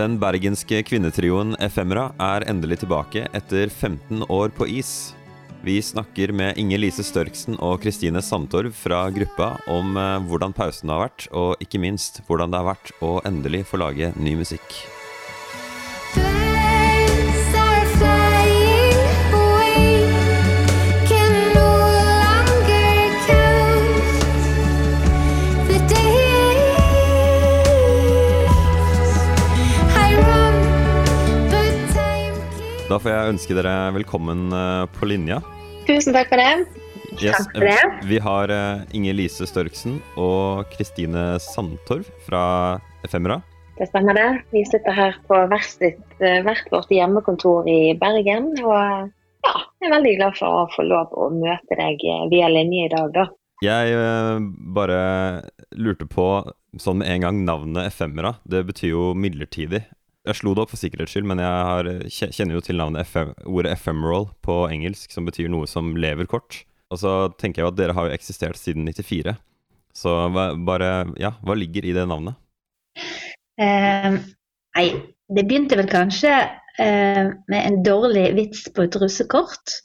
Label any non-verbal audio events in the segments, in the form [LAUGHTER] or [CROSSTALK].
Den bergenske kvinnetrioen Efemera er endelig tilbake etter 15 år på is. Vi snakker med Inger Lise Størksen og Kristine Sandtorv fra gruppa om eh, hvordan pausen har vært, og ikke minst hvordan det har vært å endelig få lage ny musikk. Da får jeg ønske dere velkommen eh, på linja. Tusen takk for det. Yes, Takk for det. Vi har eh, Inger Lise Størksen og Kristine Sandtorv fra Efemera. Det stemmer det. Vi sitter her på hvert, eh, hvert vårt hjemmekontor i Bergen. Og ja, jeg er veldig glad for å få lov å møte deg eh, via linje i dag, da. Jeg bare lurte på sånn med en gang navnet Efemera. Det betyr jo midlertidig. Jeg slo det opp for sikkerhets skyld, men jeg har, kjenner jo til navnet FM, ordet ephemeral på engelsk, som betyr noe som lever kort. Og så tenker jeg jo at dere har jo eksistert siden 94. Så hva, bare, ja, hva ligger i det navnet? Eh, nei, det begynte vel kanskje eh, med en dårlig vits på et russekort.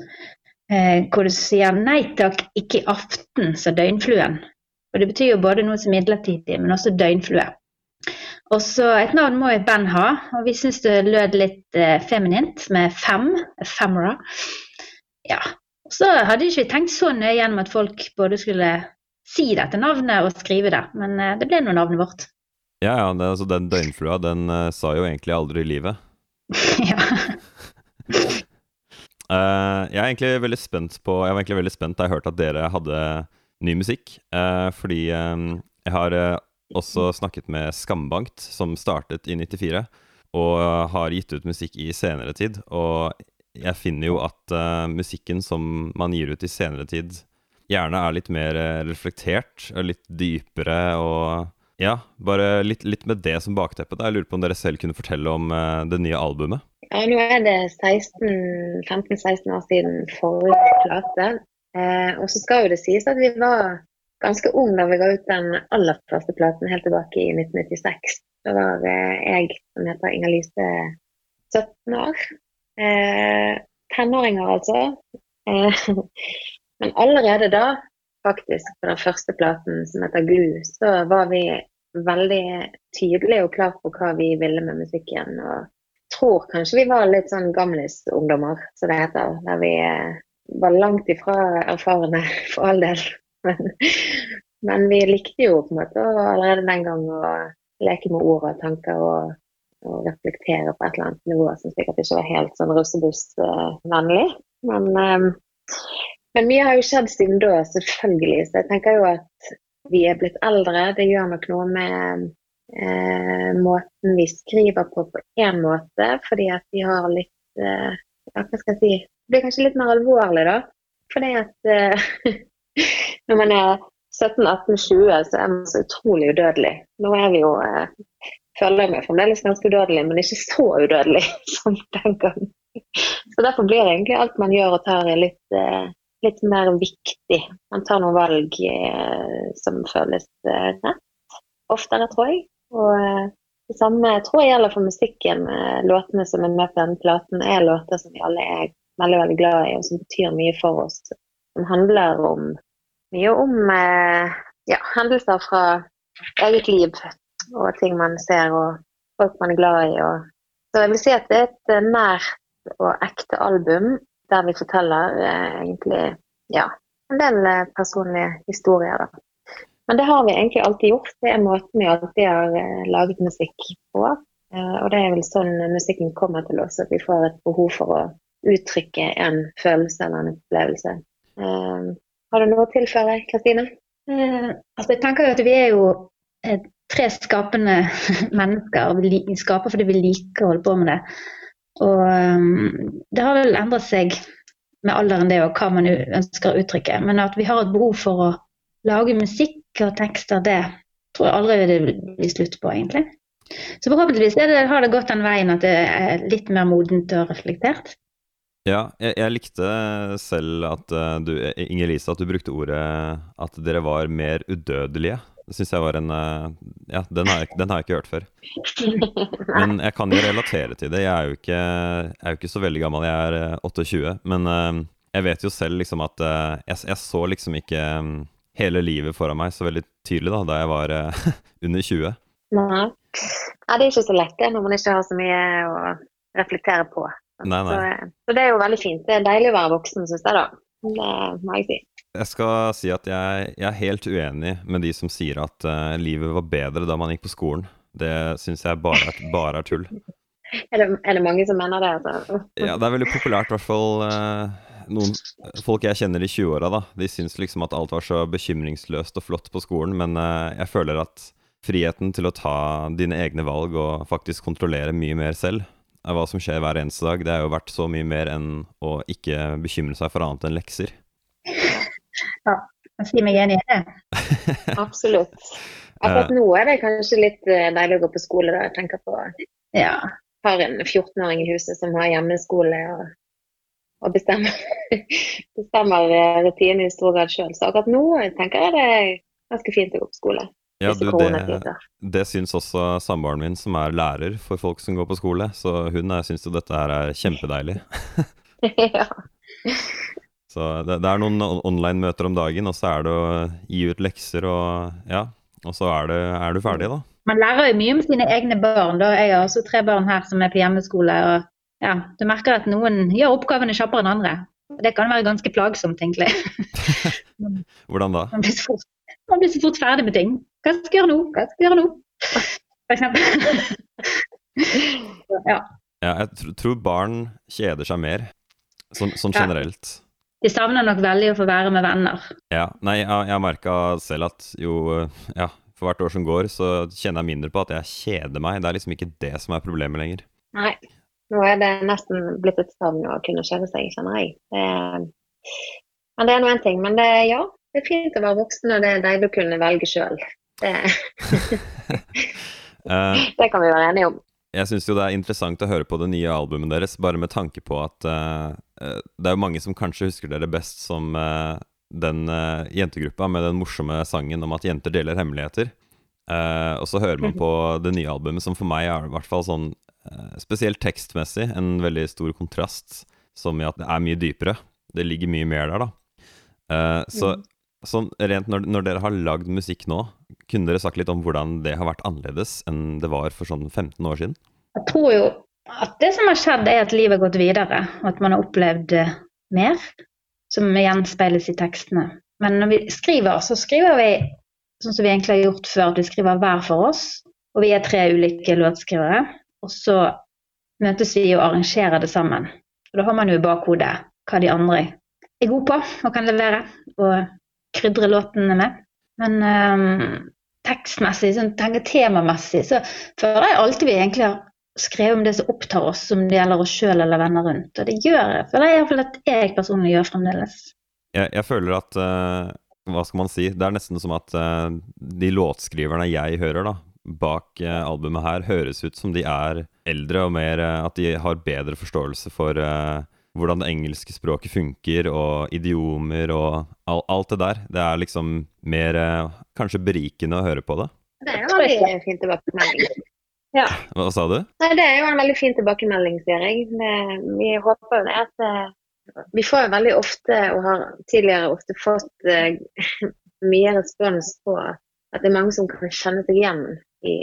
Eh, hvor du sier 'nei takk, ikke i aften', sa døgnfluen. Og det betyr jo både noe som er midlertidig, men også døgnflue. Og så Et navn må jo et band ha, og vi syns det lød litt eh, feminint med fem. Femra. Ja. Så hadde ikke vi tenkt så nøye gjennom at folk både skulle si dette navnet og skrive det, men eh, det ble nå navnet vårt. Ja, ja, det, altså Den døgnflua den uh, sa jo egentlig aldri i livet. [LAUGHS] ja. uh, [LAUGHS] jeg er egentlig veldig spent på Jeg var egentlig veldig spent da jeg hørte at dere hadde ny musikk. uh, fordi um, jeg har også snakket med Skambankt, som startet i 94, og har gitt ut musikk i senere tid. Og jeg finner jo at uh, musikken som man gir ut i senere tid, gjerne er litt mer eh, reflektert, og litt dypere og ja, bare litt, litt med det som bakteppe. Jeg lurer på om dere selv kunne fortelle om uh, det nye albumet. Ja, nå er det 15-16 år siden forrige plate. Eh, og så skal jo det sies at vi var ganske ung da vi ga ut den aller første platen helt tilbake i 1996. Da var jeg, som heter Inger-Lise, 17 år. Eh, tenåringer, altså. Eh, [LAUGHS] men allerede da, faktisk, på den første platen som heter Glu, så var vi veldig tydelige og klare på hva vi ville med musikken. og tror kanskje vi var litt sånn gamlis-ungdommer, som det heter. Der vi eh, var langt ifra erfarne, [LAUGHS] for all del. Men, men vi likte jo på en måte allerede den gang å leke med ord og tanker og, og reflektere på et eller annet nivå som sikkert ikke var helt sånn russebussvennlig. Men, eh, men mye har jo skjedd siden da, selvfølgelig. Så jeg tenker jo at vi er blitt eldre. Det gjør nok noe med eh, måten vi skriver på på én måte, fordi at vi har litt eh, ja, hva skal jeg si Det blir kanskje litt mer alvorlig, da. Fordi at eh, [LAUGHS] når man er 17-18-20, så er man så utrolig udødelig. Nå er vi jo eh, føler jeg meg fremdeles ganske udødelig, men ikke så udødelig [LAUGHS] som den gang. Så derfor blir egentlig alt man gjør og tar, litt, eh, litt mer viktig. Man tar noen valg eh, som føles eh, rett oftere, tror jeg. Og eh, det samme tror jeg gjelder for musikken. Eh, låtene som er med på denne platen, er låter som vi alle er veldig veldig glad i, og som betyr mye for oss. Som handler om mye om eh, ja, hendelser fra eget liv og ting man ser og folk man er glad i. Og, så jeg vil si at det er et eh, nært og ekte album der vi forteller eh, egentlig ja, en del personlige historier. Da. Men det har vi egentlig alltid gjort. Det er måten vi alltid har laget musikk på. Og det er vel sånn musikken kommer til oss, at vi får et behov for å uttrykke en følelse eller en opplevelse. Eh, har du noe å tilføre, Kristine? Eh, altså jeg tenker jo at vi er jo eh, tre skapende [LAUGHS] mennesker. Vi skaper fordi vi liker å holde på med det. Og um, det har vel endret seg med alderen det og hva man ønsker å uttrykke. Men at vi har et behov for å lage musikk og tekster, det tror jeg aldri det vil bli slutt på, egentlig. Så forhåpentligvis det, har det gått den veien at det er litt mer modent og reflektert. Ja, jeg, jeg likte selv at eh, du, Inger-Lise, at du brukte ordet at dere var mer udødelige. Det syns jeg var en eh, Ja, den har, jeg, den har jeg ikke hørt før. [LAUGHS] Men jeg kan jo relatere til det. Jeg er jo ikke, jeg er jo ikke så veldig gammel, jeg er eh, 28. Men eh, jeg vet jo selv liksom at eh, jeg, jeg så liksom ikke eh, hele livet foran meg så veldig tydelig da, da jeg var eh, [LAUGHS] under 20. Nei. Nei, det er ikke så lett det når man ikke har så mye å reflektere på. Nei, Så, nei. så det er jo veldig fint. Det er deilig å være voksen, syns jeg da. Det må jeg si. Jeg skal si at jeg, jeg er helt uenig med de som sier at uh, livet var bedre da man gikk på skolen. Det syns jeg bare er, bare er tull. [LAUGHS] Er det, er det mange som mener det? Altså? [LAUGHS] Ja, det er veldig populært, i hvert fall Uh, noen folk jeg kjenner i 20-åra, da. De syns liksom at alt var så bekymringsløst og flott på skolen, men eh, jeg føler at friheten til å ta dine egne valg og faktisk kontrollere mye mer selv hva som skjer hver eneste dag, det er jo verdt så mye mer enn å ikke bekymre seg for annet enn lekser. Jeg sier meg enig i det. [LAUGHS] Absolutt. Akkurat nå er det kanskje litt eh, deilig å gå på skole. da. Jeg tenker på Ja. har en 14-åring i huset som har hjemmeskole og, og bestemmer, [LAUGHS] bestemmer eh, rutinene i stor grad sjøl. Så akkurat nå tenker jeg det er ganske fint å gå på skole. Ja, Disse du, det, det syns også samboeren min, som er lærer for folk som går på skole, så hun syns jo dette her er kjempedeilig. [LAUGHS] ja. [LAUGHS] Så det, det er noen online-møter om dagen, og så er det å gi ut lekser og ja, og så er, det, er du ferdig, da. Man lærer jo mye om sine egne barn. Da. Jeg har også tre barn her som er på hjemmeskole. og ja, Du merker at noen gjør oppgavene kjappere enn andre. Det kan være ganske plagsomt, egentlig. [LAUGHS] Hvordan da? Man blir så fort, man blir så fort ferdig med ting. Hva skal jeg gjøre nå? Hva skal jeg gjøre nå? For eksempel. [LAUGHS] ja. Ja, jeg tr tror barn kjeder seg mer, sånn, sånn Ja. generelt. De savner nok veldig å få være med venner. Ja, nei, jeg, jeg har merka selv at jo Ja, for hvert år som går, så kjenner jeg mindre på at jeg kjeder meg. Det er liksom ikke det som er problemet lenger. Nei. Nå er det nesten blitt et savn å kunne kjede seg, kjenner jeg. Det, men det er nå én ting. Men det, ja, det er fint å være voksen, og det er deilig å kunne velge sjøl. Det, Eh, [LAUGHS] [LAUGHS] det kan vi være enige om. jeg syns jo det er interessant å høre på det nye albumet deres, bare med tanke på at eh, eh, det er jo mange som kanskje husker dere best som uh, den uh, jentegruppa med den morsomme sangen om at jenter deler hemmeligheter. Eh, og så hører man [LAUGHS] på det nye albumet, som for meg er i hvert fall sånn eh, spesielt tekstmessig en veldig stor kontrast, som i at det er mye dypere. Det ligger mye mer der, da. Eh, så sånn rent når, når dere har lagd musikk nå, kunne dere sagt litt om hvordan det har vært annerledes enn det var for sånn 15 år siden? Jeg tror jo at det som har skjedd, er at livet har gått videre, og at man har opplevd eh, mer, som gjenspeiles i tekstene. Men når vi skriver, så skriver vi sånn som vi egentlig har gjort før, at vi skriver hver for oss. Og vi er tre ulike låtskrivere. Og så møtes vi og arrangerer det sammen. Og da har man jo i bakhodet hva de andre er gode på og kan levere, og krydre låtene med. Men um, tekstmessig, sånn, temamessig, så føler jeg alltid vi egentlig har skrevet om det som opptar oss, som det gjelder oss sjøl eller venner rundt. Og det gjør jeg, føler jeg i hvert fall at jeg personlig gjør fremdeles. Jeg, jeg føler at uh, Hva skal man si? Det er nesten som at uh, de låtskriverne jeg hører da bak eh, albumet her, høres ut som de er eldre og mer At de har bedre forståelse for hvordan det engelske språket funker, og idiomer og all, alt det der. Det er liksom mer eh, kanskje berikende å høre på det. Det er jo en veldig fin tilbakemelding. Hva sa du? Nei, det er jo en veldig fin tilbakemelding, sier jeg. Det, vi håper jo det at eh, Vi får jo veldig ofte, og har tidligere ofte fått eh, [LAUGHS] mye respons på at det er mange som kan kjenne seg igjen i,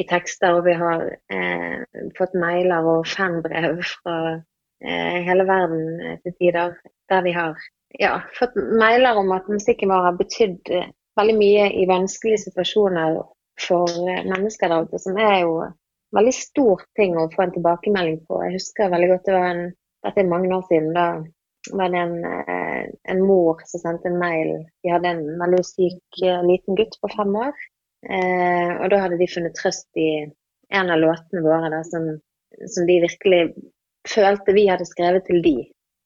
i tekster. Og vi har eh, fått mailer og fanbrev fra eh, hele verden til tider der vi har ja, fått mailer om at musikken vår har betydd eh, veldig mye i vanskelige situasjoner for eh, mennesker der ute, som er jo en veldig stor ting å få en tilbakemelding på. Jeg husker veldig godt det var en, dette er mange år siden, da var det en, eh, en mor som sendte en mail. De hadde en veldig syk liten gutt på fem år. Eh, og da hadde de funnet trøst i en av låtene våre da, som, som de virkelig følte vi hadde skrevet til de.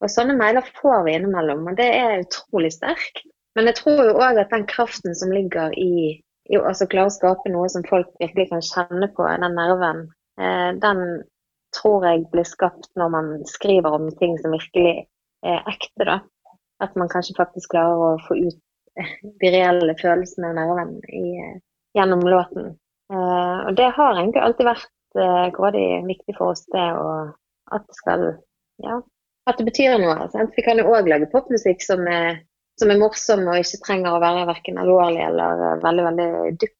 Og sånne mailer får vi innimellom, og det er utrolig sterkt. Men jeg tror jo òg at den kraften som ligger i, å altså klare å skape noe som folk virkelig kan kjenne på, den nerven, eh, den tror jeg blir skapt når man skriver om ting som virkelig er ekte, da. At man kanskje faktisk klarer å få ut [LAUGHS] de reelle følelsene og nerven i, eh, gjennom låten. Eh, og det har egentlig alltid vært eh, grådig viktig for oss, det å at det skal Ja, at det betyr noe. Sant? Vi kan jo òg lage popmusikk som er, som er morsom og ikke trenger å være verken alvorlig eller eh, veldig, veldig dypt.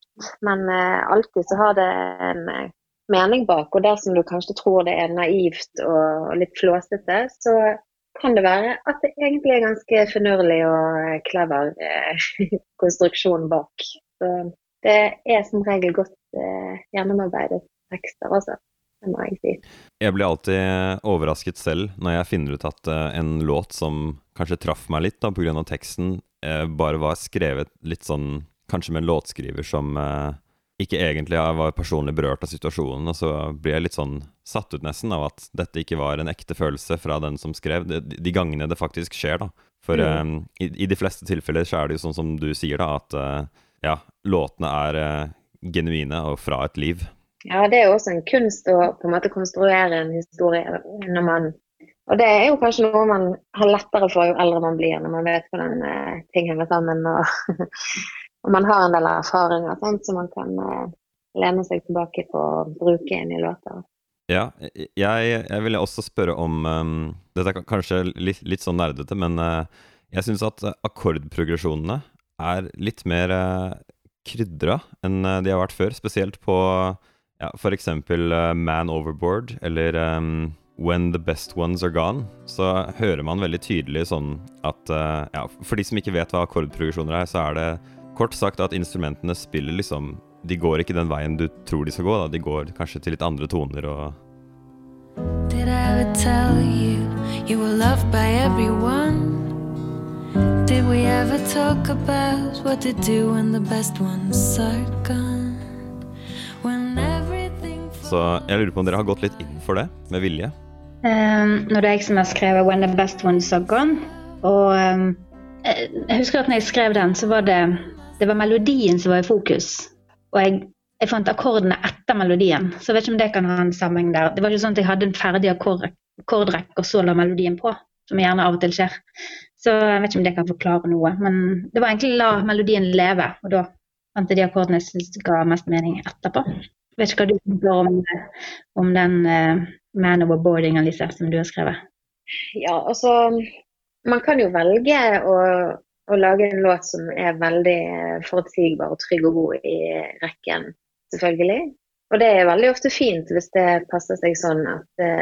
Men eh, alltid så har det en eh, mening bak, og dersom du kanskje tror det er naivt og litt flåsete, så kan det være at det egentlig er ganske finurlig og clever eh, [LAUGHS] konstruksjon bak. Så det er som regel godt gjennomarbeidet tekster, altså. Jeg blir alltid overrasket selv når jeg finner ut at eh, en låt som kanskje traff meg litt da, pga. teksten, eh, bare var skrevet litt sånn Kanskje med en låtskriver som eh, ikke egentlig var personlig berørt av situasjonen, og så blir jeg litt sånn satt ut nesten av at dette ikke var en ekte følelse fra den som skrev, de gangene det faktisk skjer, da. For Mm. um, i, i de fleste tilfeller så er det jo sånn som du sier, da, at uh, ja, låtene er uh, genuine og fra et liv. Ja, det er jo også en kunst å på en måte konstruere en historie når man Og det er jo kanskje noe man har lettere for jo eldre man blir, når man vet hvordan eh, ting henger sammen og, [LAUGHS] og man har en del erfaringer sant, som man kan eh, lene seg tilbake på og bruke inn i låter. Ja, jeg, jeg ville også spørre om um, Dette er kanskje litt, litt sånn nerdete, men uh, jeg syns at uh, akkordprogresjonene er litt mer uh, krydra enn de har vært før. Spesielt på ja, eksempel Uh, Man Overboard eller um, When the Best Ones Are Gone. Så hører man veldig tydelig sånn at uh, ja, For de som ikke vet hva akkordprogresjoner er, så er det kort sagt at instrumentene spiller liksom De går ikke den veien du tror de skal gå, da. De går kanskje til litt andre toner og Did I ever tell you you were loved by everyone? Did we ever talk about what to do when the best ones are gone? Så jeg lurer på om dere har gått litt inn for det, med vilje? Um, når det er jeg som har skrevet 'When the best ones are gone'. Og um, jeg jeg husker at når jeg skrev den, så var det, det var melodien som var i fokus. Og jeg, jeg fant akkordene etter melodien, så jeg vet ikke om det kan ha en sammenheng der. Det var ikke sånn at jeg hadde en ferdig akkordrekk, og så la melodien på, som gjerne av og til skjer. Så jeg vet ikke om det kan forklare noe. Men det var egentlig la melodien leve, og da fant jeg de akkordene jeg syntes ga mest mening etterpå. Jeg vet ikke hva du tenker om, om den uh, Man Overboarding, Alice, som du har skrevet. Ja, altså Man kan jo velge å, å lage en låt som er veldig eh, forutsigbar og trygg og god i rekken, selvfølgelig. Og det er veldig ofte fint hvis det passer seg sånn at det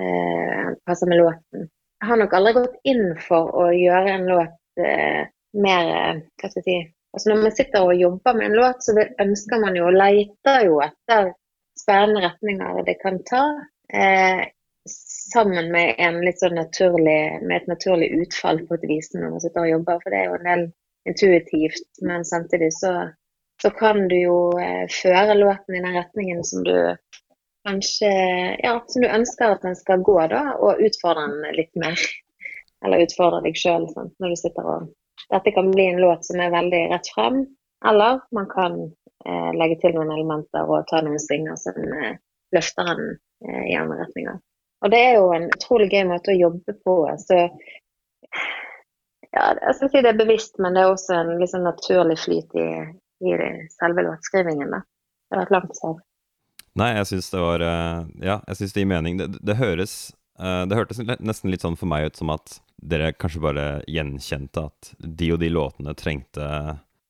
eh, passer med låten. Jeg har nok aldri gått inn for å gjøre en låt eh, mer eh, Hva skal jeg si Altså Når man sitter og jobber med en låt, så ønsker man jo og leter jo etter spennende retninger det kan ta. Eh, sammen med, en litt sånn naturlig, med et naturlig utfall på et vis når man sitter og jobber. For det er jo en del intuitivt, men samtidig så, så kan du jo eh, føre låten i den retningen som du kanskje Ja, som du ønsker at den skal gå, da, og utfordre den litt mer. Eller utfordre deg sjøl når du sitter og Dette kan bli en låt som er veldig rett frem, eller man kan eh, legge til noen elementer og ta noen svinger som eh, løfter den eh, i andre retninger. Og det er jo en utrolig gøy måte å jobbe på. Så ja, jeg skal si det er bevisst, men det er også en sånn naturlig flyt i, i selve låtskrivingen. Da. Det har et langt svar. Nei, jeg syns det var eh, Ja, jeg syns det gir mening. Det, det høres Det hørtes nesten litt sånn for meg ut som at dere kanskje bare gjenkjente at de og de låtene trengte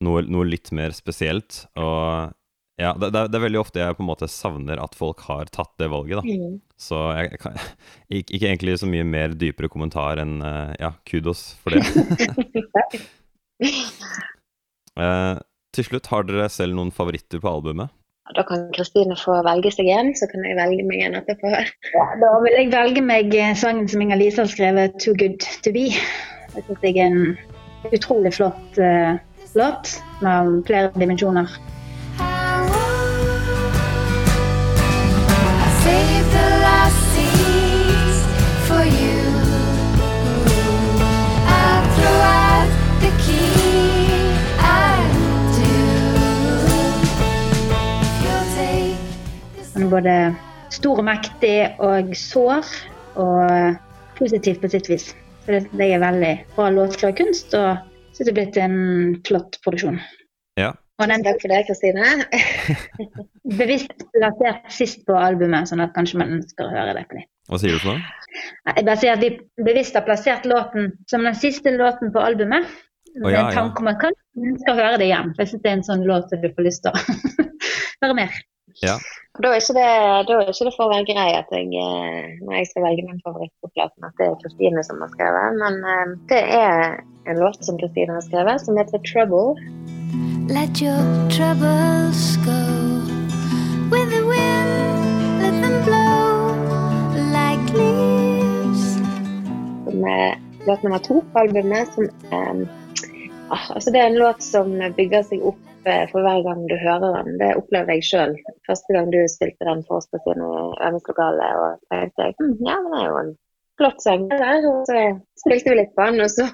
noe, noe litt mer spesielt. Og ja, det, det, er- veldig ofte jeg på en måte savner at folk har tatt det valget, da. Mm. Så jeg, jeg kan [LAUGHS] ikke, ikke egentlig så mye mer dypere kommentar enn eh, ja, kudos for det. [LAUGHS] [LAUGHS] Eh, til slutt, har dere selv noen favoritter på albumet? Da kan Kristine få velge seg en, så kan jeg velge meg en etterpå. Da vil jeg velge meg eh, sangen som Inger-Lise har skrevet 'Too Good To Be'. Det synes jeg er en utrolig flott uh, låt med flere dimensjoner. Både stor og mektig og sår, og positiv på sitt vis. Så det, det er veldig bra låtklar kunst, og så er det blitt en flott produksjon. Ja. Og den Takk for det, Kristine. [LAUGHS] bevisst plassert sist på albumet, sånn at kanskje man ønsker å høre det på nytt. Hva sier du for noe? Jeg bare sier at vi bevisst har plassert låten som den siste låten på albumet. Med ja, en tanke om at kanskje man skal høre det igjen. For jeg syns det er en sånn låt som du får lyst til å [LAUGHS] høre mer. Ja. Da er, det, da er ikke det for være grei at jeg, eh, når jeg skal velge min favoritt på platen, at det er Kristine som har skrevet. Men eh, det er en låt som Kristine har skrevet, som heter 'Trouble'. Let your troubles go with the wind, let them blow like leaves. som er låt nummer to på albumet. Som, eh, ah, altså det er en låt som bygger seg opp eh, for hver gang du hører den. Det opplevde jeg sjøl første gang du spilte den for oss på sine øvingslokale, Og tenkte jeg hm, ja, det er jo en flott sang. der. Og så spilte vi litt på den, og så,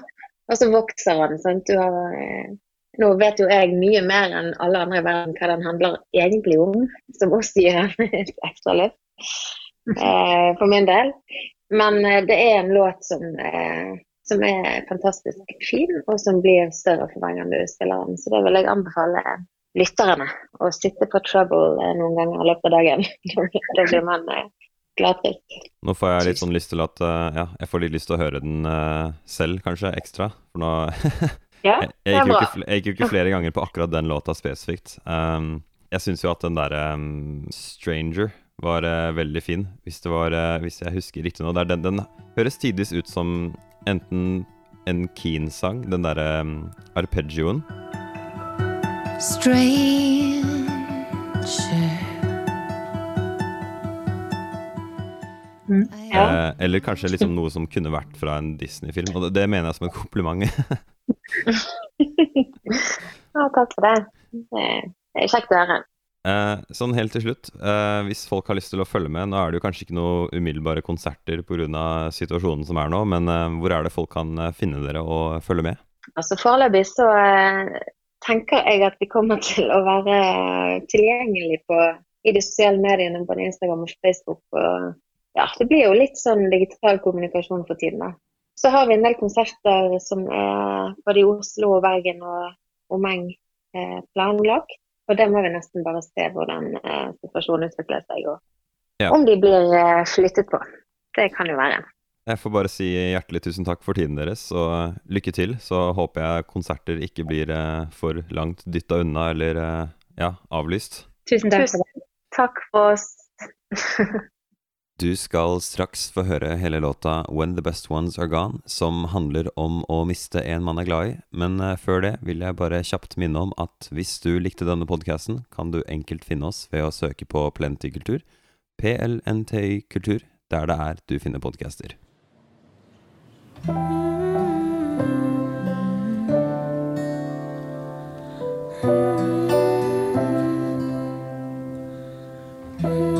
og så vokser den. Sant? Du har, eh, nå vet jo jeg mye mer enn alle andre i verden hva den handler egentlig om, som også gir [LAUGHS] et ekstra løft eh, for min del. Men eh, det er en låt som, eh, som er fantastisk fin, og som blir større for hver gang du spiller den. Så det vil jeg anbefale lytterne å sitte på Trouble eh, noen ganger i løpet av dagen. [LAUGHS] da blir man glad til. Nå får jeg litt sånn lyst til at eh, Ja, jeg får litt lyst til å høre den eh, selv, kanskje, ekstra. For nå [LAUGHS] Ja, jeg, det jeg, er gikk bra. ikke, jeg gikk jo ikke flere ganger på akkurat den låta spesifikt. Um, jeg syns jo at den derre um, 'Stranger' var uh, veldig fin, hvis, det var, uh, hvis jeg husker riktig nå. Den, den høres tidvis ut som enten en Keen-sang, den derre um, arpeggioen. Stranger. Ja. Eh, eller kanskje liksom noe som kunne vært fra en Disney-film. Og det, det mener jeg som en kompliment. [LAUGHS] Ja, takk for det. Det er kjekt å høre. Eh, sånn helt til slutt, eh, hvis folk har lyst til å følge med Nå er det jo kanskje ikke noen umiddelbare konserter pga. situasjonen som er nå, men eh, hvor er det folk kan eh, finne dere og følge med? Altså Foreløpig så eh, tenker jeg at vi kommer [LAUGHS] til å være tilgjengelig på, i de sosiale mediene, både Instagram og Facebook. Og, ja, det blir jo litt sånn digital kommunikasjon for tiden. da. Så har vi en del konserter som er både i Oslo og Bergen og omegn eh, planlagt. Og det må vi nesten bare se hvordan eh, situasjonen utvikler seg, og Ja. om de blir eh, flyttet på. Det kan jo være. Jeg får bare si hjertelig tusen takk for tiden deres, og lykke til. Så håper jeg konserter ikke blir eh, for langt dytta unna eller eh, ja, avlyst. Tusen takk. Tusen for det. takk for oss. [LAUGHS] Du skal straks få høre hele låta 'When the Best Ones Are Gone', som handler om å miste en man er glad i. Men eh, før det vil jeg bare kjapt minne om at hvis du likte denne podkasten, kan du enkelt finne oss ved å søke på Plenty Kultur, PLNTY Kultur, der det er du finner podcaster. Did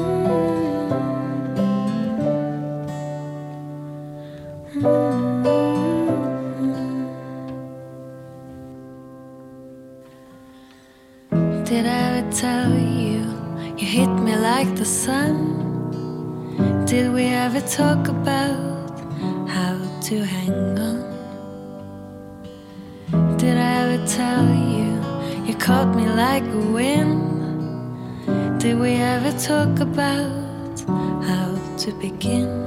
like the sun? Did we ever talk about how to hang on? Did I ever tell you you caught me like a wind? Did we ever talk about how to begin?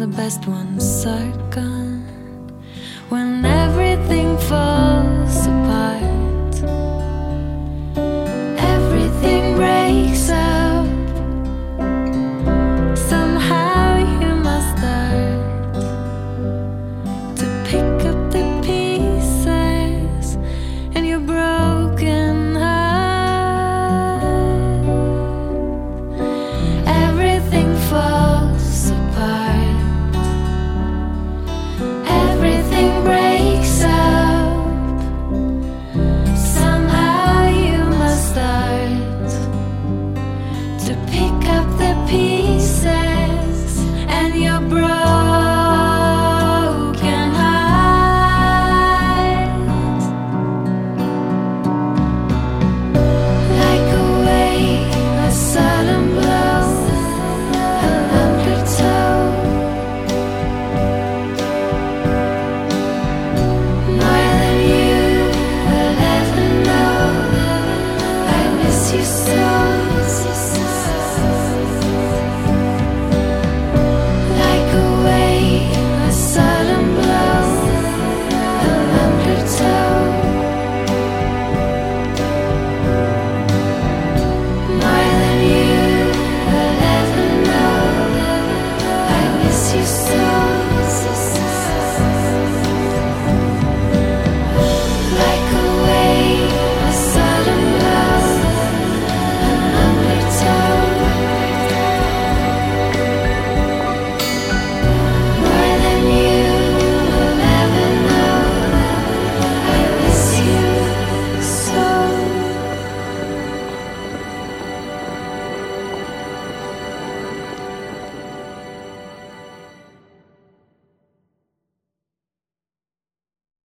the best ones are gone. When everything falls